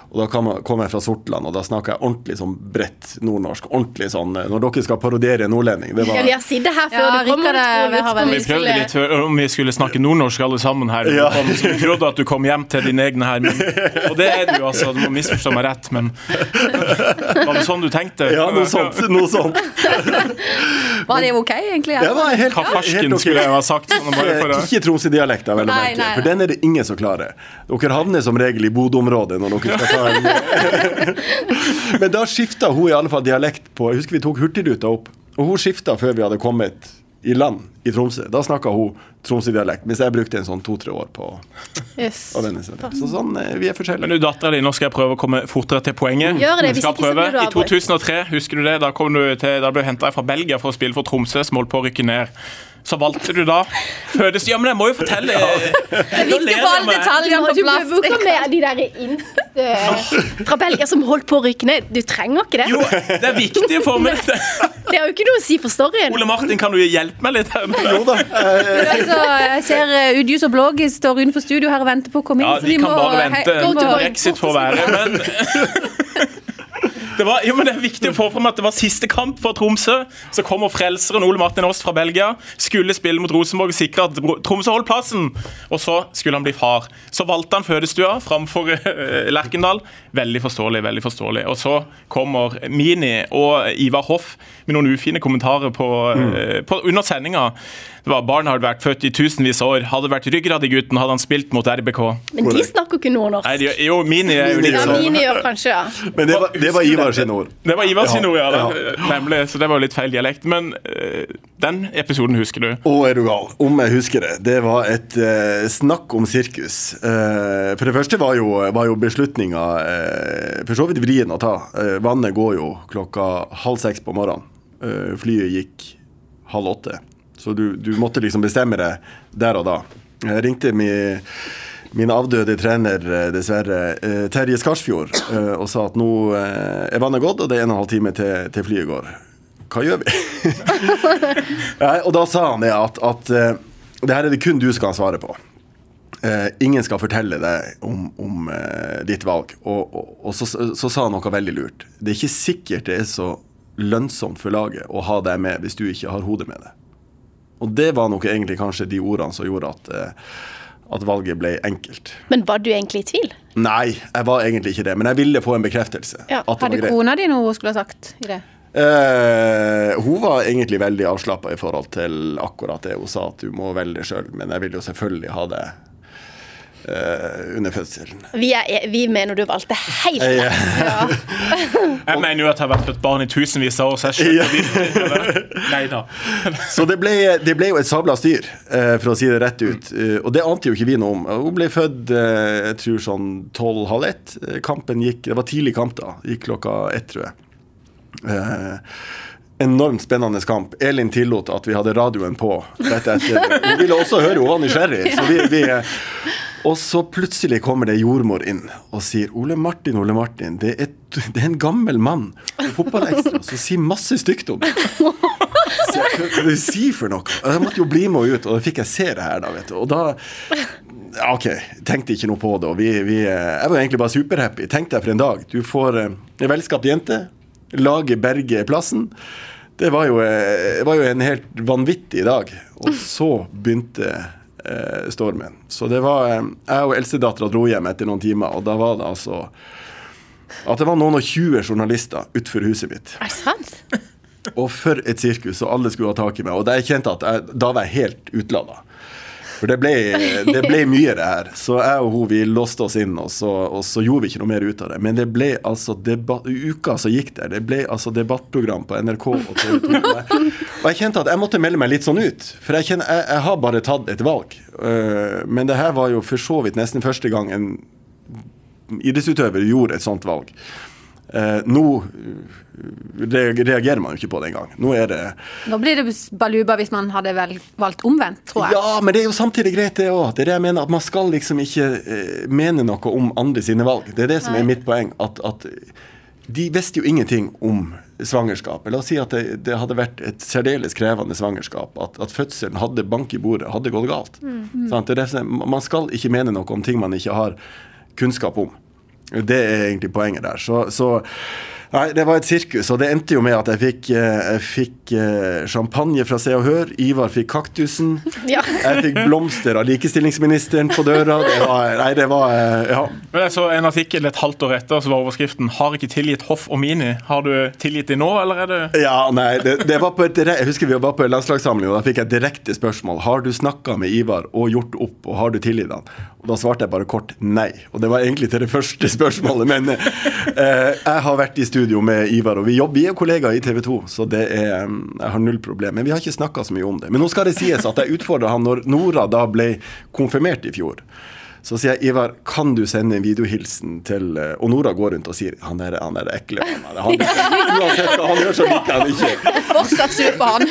Og Da kom jeg, fra Sortland, og da snakka jeg ordentlig sånn bredt nordnorsk. Ordentlig sånn eh, Når dere skal parodiere en nordlending. Det
Ja,
var
vi har sittet her før
Ja,
du kom.
Rikard, har
Vi prøvde
skulle-
litt før, om vi skulle snakke nordnorsk alle sammen her.
Ja.
Kom, så vi trodde at du kom hjem til dine egne her. Men, og det er du, altså. Du må misforstå meg rett, men Var det sånn du tenkte?
Ja, noe sånt. Noe sånt.
Var det ok, egentlig?
Det var helt,
Hva farsken
helt ok.
skulle jeg ha sagt? Sånn, bare for å...
Ikke Tromsø-dialekta, vel å merke. For den er det ingen som klarer. Dere havner som regel i Bodø-området når dere skal ta en Men da skifta hun i alle fall dialekt på Jeg husker vi tok Hurtigruta opp, og hun skifta før vi hadde kommet i land i Tromsø. Da snakka hun Tromsø-dialekt, mens jeg brukte en sånn to-tre år på
Yes.
å venne seg. Så sånn, eh, vi er
Men
forskjellige.
du, dattera di, nå skal jeg prøve å komme fortere til poenget.
Gjør det, hvis ikke
prøve.
så blir du
I 2003, husker du det? Da, kom du til, da ble du henta fra Belgia for å spille for Tromsø, som holdt på å rykke ned. Så valgte du da fødes Ja, men jeg må jo fortelle
Det er viktig å få alle detaljene på
Du behøver ikke med de der innste fra Belgia som holdt på å rykke ned. Du trenger ikke det.
Jo, det er viktig å få med det.
Det har jo ikke noe å si for storyen.
Ole Martin, kan du hjelpe meg litt?
Jo da. eh,
Altså, jeg ser Udius og Blåg står utenfor studio her og venter på å komme inn.
Ja,
så
de kan
må-
bare vente
gå
til
til-
brexit får være. Men Det, var, jo, men det er viktig å få fram at det var siste kamp for Tromsø. Så kommer frelseren Ole Martin Aast fra Belgia. Skulle spille mot Rosenborg og sikre at Tromsø holdt plassen. Og så skulle han bli far. Så valgte han fødestua framfor eh, Lerkendal. Veldig forståelig, veldig forståelig. Og så kommer Mini og Ivar Hoff med noen ufine kommentarer på, mm. på, under sendinga. Det var barn hadde vært født i tusenvis av år. Hadde vært ryggrad i gutten, hadde han spilt mot RBK.
Men de snakker ikke nordnorsk.
Nei, de, jo, Mini er jo litt
Ja,
sånn
mine gjør kanskje, ja.
Men det var, det var Ivar sine ord.
Det var Ivar sin ord, ja.
ja.
det- Nemlig. Så det var jo litt feil dialekt. Men eh, den episoden husker du.
Å, er du gal. Om jeg husker det. Det var et uh, snakk om sirkus. Uh, for det første var jo, var jo beslutninga uh, for så vidt vrien å ta. Eh, vannet går jo klokka halv seks på morgenen. Eh, flyet gikk halv åtte. Så du, du måtte liksom bestemme deg der og da. Jeg ringte min, min avdøde trener, eh, dessverre, eh, Terje Skarsfjord, og sa at nå er vannet gått, og det er en og en halv time til, til flyet går. Hva gjør vi? Og da sa han det at, at det her er det kun du skal svare på. Uh, ingen skal fortelle deg om, om uh, ditt valg. Og, og, og så, så sa han noe veldig lurt. Det er ikke sikkert det er så lønnsomt for laget å ha deg med hvis du ikke har hodet med det. Og det var nok egentlig kanskje de ordene som gjorde at, eh, at valget ble enkelt.
Men var du egentlig i tvil?
Nei, jeg var egentlig ikke det, men jeg ville få en bekreftelse.
Ja,
Hadde kona di noe hun skulle ha sagt i det?
Eh, hun var egentlig veldig avslappa i forhold til akkurat det. Hun sa at du må velge sjøl, men jeg vil jo selvfølgelig ha det eh, under fødselen.
Vi, er, vi mener du valgte helt rett. Ja.
Jeg mener jo at jeg har vært født barn i tusenvis av år, så jeg skjønner Nei da.
Så det ble, det ble jo et sabla styr, eh, for å si det rett ut. Eh, og det ante jo ikke vi noe om. Hun ble født eh, jeg tror sånn tolv-halv ett. Eh, Kampen gikk Det var tidlig kamp da. Gikk klokka ett, tror jeg. Eh, enormt spennende kamp. Elin tillot at vi hadde radioen på rett etter. Hun ville også høre, hun var nysgjerrig. Så vi, vi, og så plutselig kommer det jordmor inn og sier Ole Martin, Ole Martin, det er, det er en gammel mann på Fotballekstra som sier masse stygt om deg. Hva hva du sier for noe? Jeg måtte jo bli med ut, og da fikk jeg se det her, da, vet du. Og da OK, tenkte ikke noe på det. Vi, vi, jeg var egentlig bare superhappy. Tenk deg for en dag. Du får eh, en velskapt jente. Laget berger plassen. Det var jo, eh, det var jo en helt vanvittig dag. Og så begynte eh, stormen. Så det var eh, Jeg og eldstedattera dro hjem etter noen timer, og da var det altså at det var noen og 20 journalister utenfor huset mitt.
Er det sant?
Og for et sirkus, og alle skulle ha tak i meg. Og da jeg kjente at jeg, da var jeg helt utlada. For det ble, det ble mye, det her. Så jeg og hun vi låste oss inn, og så, og så gjorde vi ikke noe mer ut av det. Men det ble altså debatt, uka som gikk der, det ble altså debattprogram på NRK og TV 2. Og jeg, kjente at jeg måtte melde meg litt sånn ut. For jeg kjenner, jeg, jeg har bare tatt et valg. Øh, men det her var jo for så vidt nesten første gang en idrettsutøver gjorde et sånt valg. Eh, nå reagerer man jo ikke på det engang. Nå er det
Nå blir det baluba hvis man hadde valgt omvendt, tror jeg.
Ja, men det er jo samtidig greit, det òg. Det er det jeg mener. At man skal liksom ikke eh, mene noe om andre sine valg. Det er det som er mitt poeng. At, at de visste jo ingenting om svangerskapet. La oss si at det, det hadde vært et særdeles krevende svangerskap. At, at fødselen hadde bank i bordet, hadde gått galt. Sant? Det er det man skal ikke mene noe om ting man ikke har kunnskap om. Det er egentlig poenget der. Så, så Nei, det var et sirkus, og det endte jo med at jeg fikk, eh, jeg fikk eh, champagne fra Se og Hør. Ivar fikk kaktusen.
Ja.
Jeg fikk blomster av likestillingsministeren på døra. Det var, nei, det var eh, Ja.
Men jeg så en artikkel et halvt år etter, så var overskriften 'Har ikke tilgitt Hoff og Mini'. Har du tilgitt dem nå, eller er det
Ja, nei, det, det var på et, Jeg husker vi var på en landslagssamling, og da fikk jeg direkte spørsmål. Har du snakka med Ivar og gjort opp, og har du tilgitt han? Og da svarte jeg bare kort nei. Og det var egentlig til det første spørsmålet, men eh, jeg har vært i studio med Ivar, og vi jobber, vi er kollegaer i TV 2, så det er Jeg har null problem. Men vi har ikke snakka så mye om det. Men nå skal det sies at jeg utfordra han når Nora da ble konfirmert i fjor. Så sier jeg, Ivar, kan du sende en videohilsen til eh, Og Nora går rundt og sier han er, han er ekle. Han er, han, uansett hva han gjør, så liker han ikke.
Fortsatt sur på han.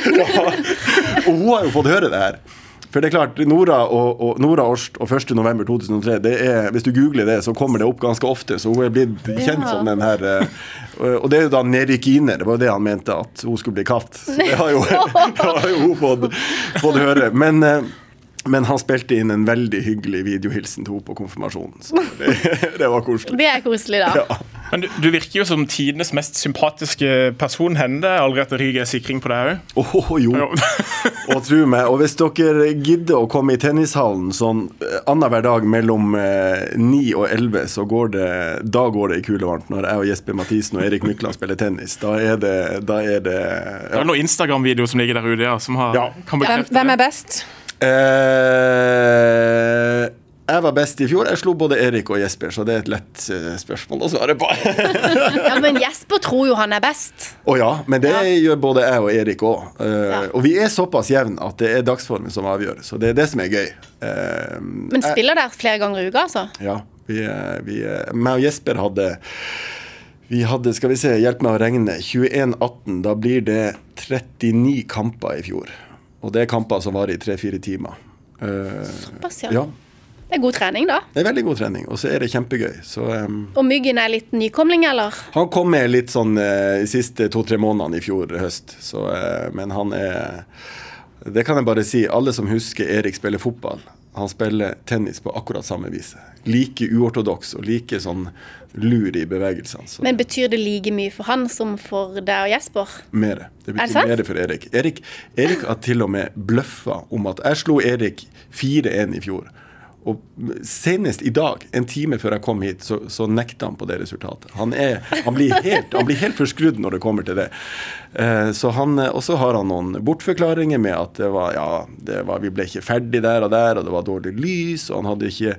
Og hun har jo fått høre det her. For det er klart, Nora og, og Nora Orst og 1.11.2003, det er, hvis du googler det, så kommer det opp ganske ofte. Så hun er blitt kjent
Ja.
som den her eh, Og det er jo da Nerikine, det var jo det han mente at hun skulle bli kalt. Så det har jo, det har jo hun fått, fått høre. Men, eh, men han spilte inn en veldig hyggelig videohilsen til henne på konfirmasjonen. Så det, det var koselig.
Det er koselig, da.
Ja.
Men du, du virker jo som tidenes mest sympatiske person. Hender det aldri at det ryker sikring på deg òg?
Oh, jo. og tro meg, og hvis dere gidder å komme i tennishallen sånn eh, annenhver dag mellom eh, 9 og 11, så går det da går det i kulevarmt. Når jeg og Jesper Mathisen og Erik Mykland spiller tennis. Da er det, da er det
Det er noen Instagram-videoer som ligger der ute, ja, som har,
Ja.
kan
Hvem,
bekrefte
hvem er best?
eh, Jeg var best i fjor. Jeg slo både Erik og Jesper, så det er et lett eh, spørsmål å svare på.
Ja, men Jesper tror jo han er best.
Å ja, men det gjør både jeg og Erik òg.
Ja.
Og vi er såpass jevne at det er dagsformen som avgjør. Så det er det som er gøy. Uh,
Men spiller der flere ganger i uka, altså?
Ja. Vi, eh, vi, eh, meg og Jesper hadde vi hadde, skal vi se, hjelp meg å regne, 21-18. Da blir det 39 kamper i fjor. Og det er kamper som varer i tre-fire timer. Uh,
Såpass, ja.
ja.
Det er god trening, da.
Det er veldig god trening, og så er det kjempegøy. Så um,
Og Myggen er litt nykomling, eller?
han kom med litt sånn uh, de siste to-tre månedene i fjor høst, så, uh, men han er Det kan jeg bare si. Alle som husker Erik spiller fotball, han spiller tennis på akkurat samme vis. Like uortodoks og like sånn lur i bevegelsene. Så
Men betyr det like mye for han som for deg og Jesper?
mere. Det
betyr det sant?
for Erik. Erik. Erik har til og med bløffa om at jeg slo Erik 4-1 i fjor. Og senest i dag, en time før jeg kom hit, så, så nekta han på det resultatet. Han, er, han, blir helt, han blir helt forskrudd når det kommer til det. Eh, så han, Og så har han noen bortforklaringer med at det var, ja, det var, vi ble ikke ferdig der og der, og det var dårlig lys, og han hadde ikke,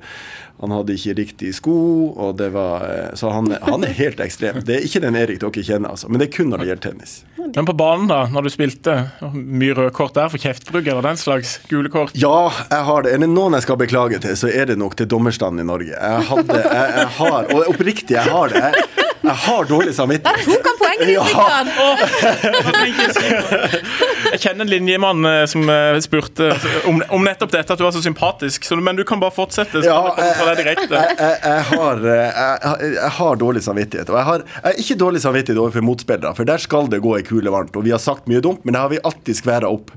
han hadde ikke riktig sko, og det var eh, Så han, han er helt ekstrem. Det er ikke den Erik dere kjenner, altså. Men det er kun når det gjelder tennis.
Men på banen, da, når du spilte, mye røde kort der for kjeftbruk eller den slags gule kort?
Ja, jeg har det. Er det noen jeg skal beklage til, så er det nok til dommerstanden i Norge. Jeg hadde, jeg, jeg har, og oppriktig, jeg har det. Jeg, jeg har dårlig samvittighet.
Tok han poenget ditt,
Ja.
Jeg kjenner en linjemann eh, som eh, spurte om, om nettopp dette, at du var så sympatisk. Så, men du kan bare fortsette. Så
Ja, jeg, jeg, jeg, har, eh, jeg, jeg har dårlig samvittighet. Og jeg har, jeg ikke dårlig samvittighet overfor motspillere, for der skal det gå ei kule varmt. Og vi har sagt mye dumt, men det har vi alltid skværa opp.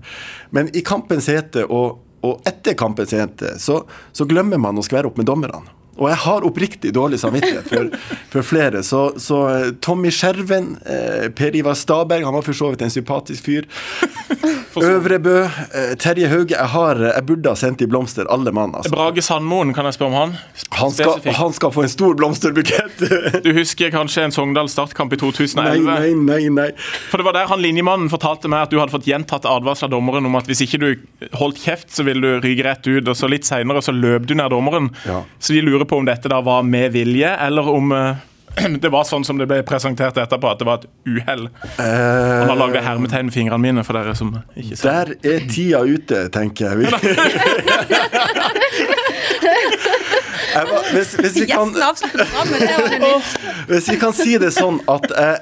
Men i kampens hete og, og etter kampens hete, så, så glemmer man å skvære opp med dommerne. Og jeg har oppriktig dårlig samvittighet for, for flere. Så, så eh, Tommy Skjerven, eh, Per Ivar Staberg, han var for så vidt en sympatisk fyr. Øvrebø, eh, Terje Hauge. Jeg, har, jeg burde ha sendt i blomster, alle mann. Altså.
Brage Sandmoen, kan jeg spørre om han?
Han skal, han skal få en stor blomsterbukett.
Du husker kanskje en Sogndal startkamp i
nei,
2011?
nei, nei, nei.
For det var der han linjemannen fortalte meg at du hadde fått gjentatt advarsel av dommeren om at hvis ikke du holdt kjeft, så ville du ryke rett ut. Og så litt seinere så løp du ned dommeren.
Ja.
Så de lurer på om dette da var med vilje, eller om eh, det var sånn som det ble presentert etterpå, at det var et uhell. Han har lagd hermetegn med fingrene mine for dere som ikke ser.
Der er tida ute, tenker jeg. jeg var, hvis, hvis, vi kan, hvis vi kan si det sånn at jeg,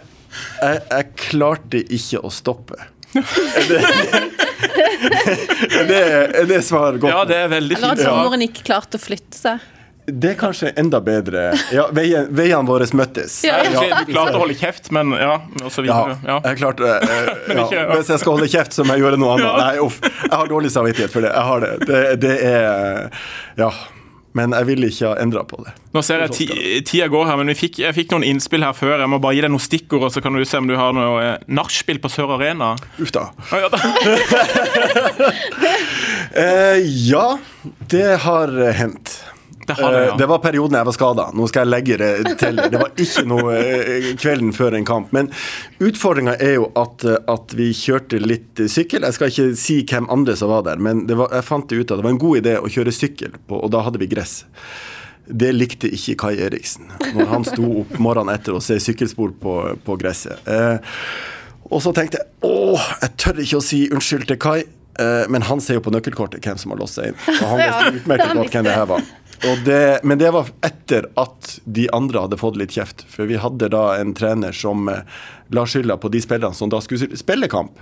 jeg, jeg klarte ikke å stoppe. Er det, er det, er det svar godt?
Ja, det er veldig
Eller at sommeren ikke klarte å flytte seg.
Det er kanskje enda bedre. Ja, veien, Veiene våre møttes.
Ja.
Du ja. Du klarte å holde kjeft, men ja, og så
Ja.
Ja.
jeg klarte det. Eh, Ja.
ja.
Hvis jeg skal holde kjeft, så må jeg gjøre noe annet. Nei, uff. Jeg har dårlig samvittighet for det. Jeg har det. Det, det er Ja. Men jeg vil ikke ha endra på det.
Nå ser jeg ti, tida går her, men vi fikk, jeg fikk noen innspill her før. Jeg må bare gi deg noen stikkord, og så kan du se om du har noe eh, nachspiel på Sør Arena.
Uff da.
Ah, ja, da.
Eh, ja, det har eh, hendt.
Det det,
Eh,
ja.
Det var perioden jeg var skada. Nå skal jeg legge det til. Det var ikke noe eh, kvelden før en kamp. Men utfordringa er jo at, eh, at vi kjørte litt eh, sykkel. Jeg skal ikke si hvem andre som var der, men det var, jeg fant det ut at det var en god idé å kjøre sykkel, på, og da hadde vi gress. Det likte ikke Kai Eriksen når han sto opp morgenen etter og se sykkelspor på, på gresset. Eh, og så tenkte jeg åh, jeg tør ikke å si unnskyld til Kai, eh, men han ser jo på nøkkelkortet hvem som har låst seg inn. Og han visste utmerket godt hvem det her var. Det, men det var etter at de andre hadde fått litt kjeft. For vi hadde da en trener som eh, la skylda på de spillerne som da skulle spille kamp.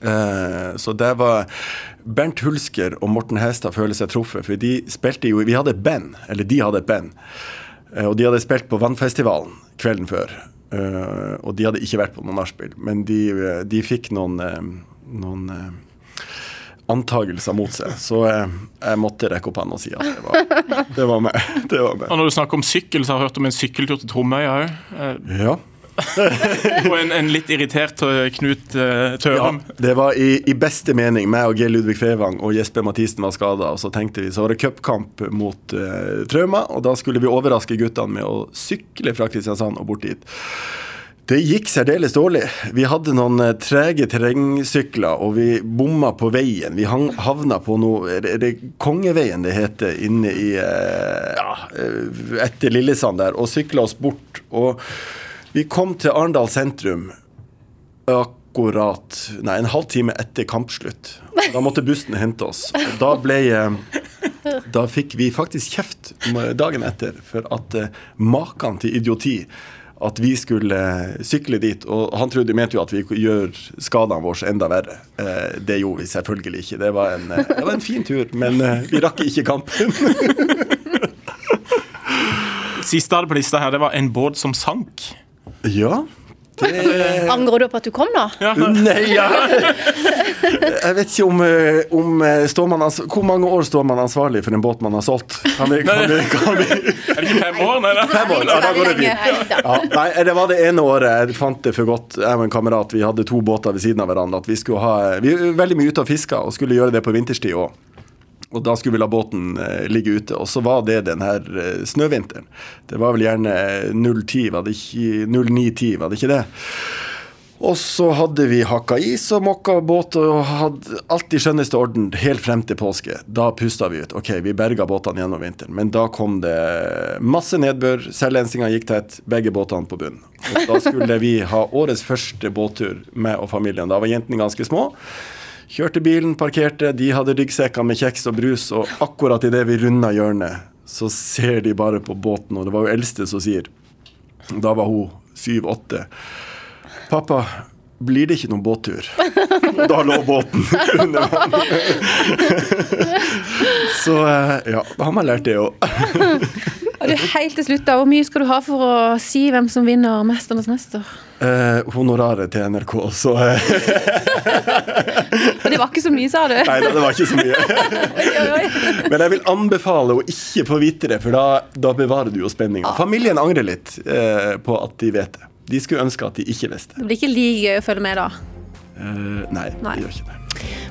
Eh, så det var Bernt Hulsker og Morten Hestad føler seg truffet, for de spilte jo Vi hadde band, eller de hadde et band, eh, og de hadde spilt på Vannfestivalen kvelden før. Og de hadde ikke vært på noe nachspiel, men de, de fikk noen, noen antagelser mot seg. Så jeg, jeg måtte rekke opp hånda og si at det var, det var meg. Det var meg.
Og når du snakker om sykkel, så har jeg hørt om en sykkeltur til Tromøya òg.
Ja.
Og en, en litt irritert Knut Knut Tørum.
Ja, det var i, i beste mening. Meg og G. Ludvig Fevang og Jesper Mathisen var skada. Så tenkte vi, så var det cupkamp mot uh, Trauma, og da skulle vi overraske guttene med å sykle fra Kristiansand og bort dit. Det gikk særdeles dårlig. Vi hadde noen eh, trege terrengsykler, og vi bomma på veien. Vi hang, havna på noe Er det- Kongeveien det heter, inne i eh, Ja, eh, etter Lillesand der, og sykla oss bort. Og vi kom til Arendal sentrum akkurat Nei, en halv time etter kampslutt. Da måtte bussen hente oss. Og da ble Da fikk vi faktisk kjeft dagen etter for at maken til idioti at vi skulle sykle dit. Og han trodde, mente jo at vi gjør skadene våre enda verre. Eh, Det gjorde vi selvfølgelig ikke. Det var en, eh, det var en fin tur, men eh, vi rakk ikke kampen.
Siste jeg hadde på lista her, det var en båt som sank.
Ja, det
Angrer du på at du kom, da?
Ja,
Nei, ja. Jeg vet ikke om, eh, om eh, står man Hvor mange år står man ansvarlig for en båt man har solgt? Kan vi, kan vi, kan vi?
Er det ikke fem år? Nei.
Fem år, ja, da går det fint. Ja, nei, det var det ene året jeg fant det for godt, jeg og en kamerat, vi hadde to båter ved siden av hverandre, at vi skulle ha Vi var veldig mye ute og fiska og skulle gjøre det på vinterstid òg. Og da skulle vi la båten eh, ligge ute. Og så var det den her eh, snøvinteren. Det var vel gjerne 0-10, var 0-9-10, var det ikke det? Og så hadde vi hakka is og mokka båt og hadde alt i skjønneste orden helt frem til påske. Da pusta vi ut. Ok, vi berga båtene gjennom vinteren. Men da kom det masse nedbør, selvlensinga gikk tett, begge båtene på bunn. Og da skulle vi ha årets første båttur, med og familien. Da var jentene ganske små. Kjørte bilen, parkerte, de hadde ryggsekker med kjeks og brus, og akkurat idet vi runda hjørnet, så ser de bare på båten, og det var jo eldste som sier Da var hun syv-åtte. Pappa, blir det ikke noen båttur? Da lå båten under vann. Så eh, ja, da har man lært det òg.
Helt til slutt, da, Hvor mye skal du ha for å si hvem som vinner 'Mesternes mester'?
Eh, honoraret til NRK, så eh,
Og det var ikke så mye, sa du?
Nei da, det var ikke så mye. Men jeg vil anbefale å ikke få vite det, for da, da bevarer du jo spenninga. Familien angrer litt eh, på at de vet det. De skulle ønske at de ikke visste.
Det blir ikke like gøy å følge med da.
Eh, nei,
Nei.
det gjør ikke det.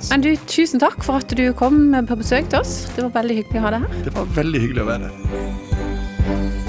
Men du, tusen takk for at du kom på besøk til oss. Det var veldig hyggelig å ha deg her.
Det var veldig hyggelig å være her.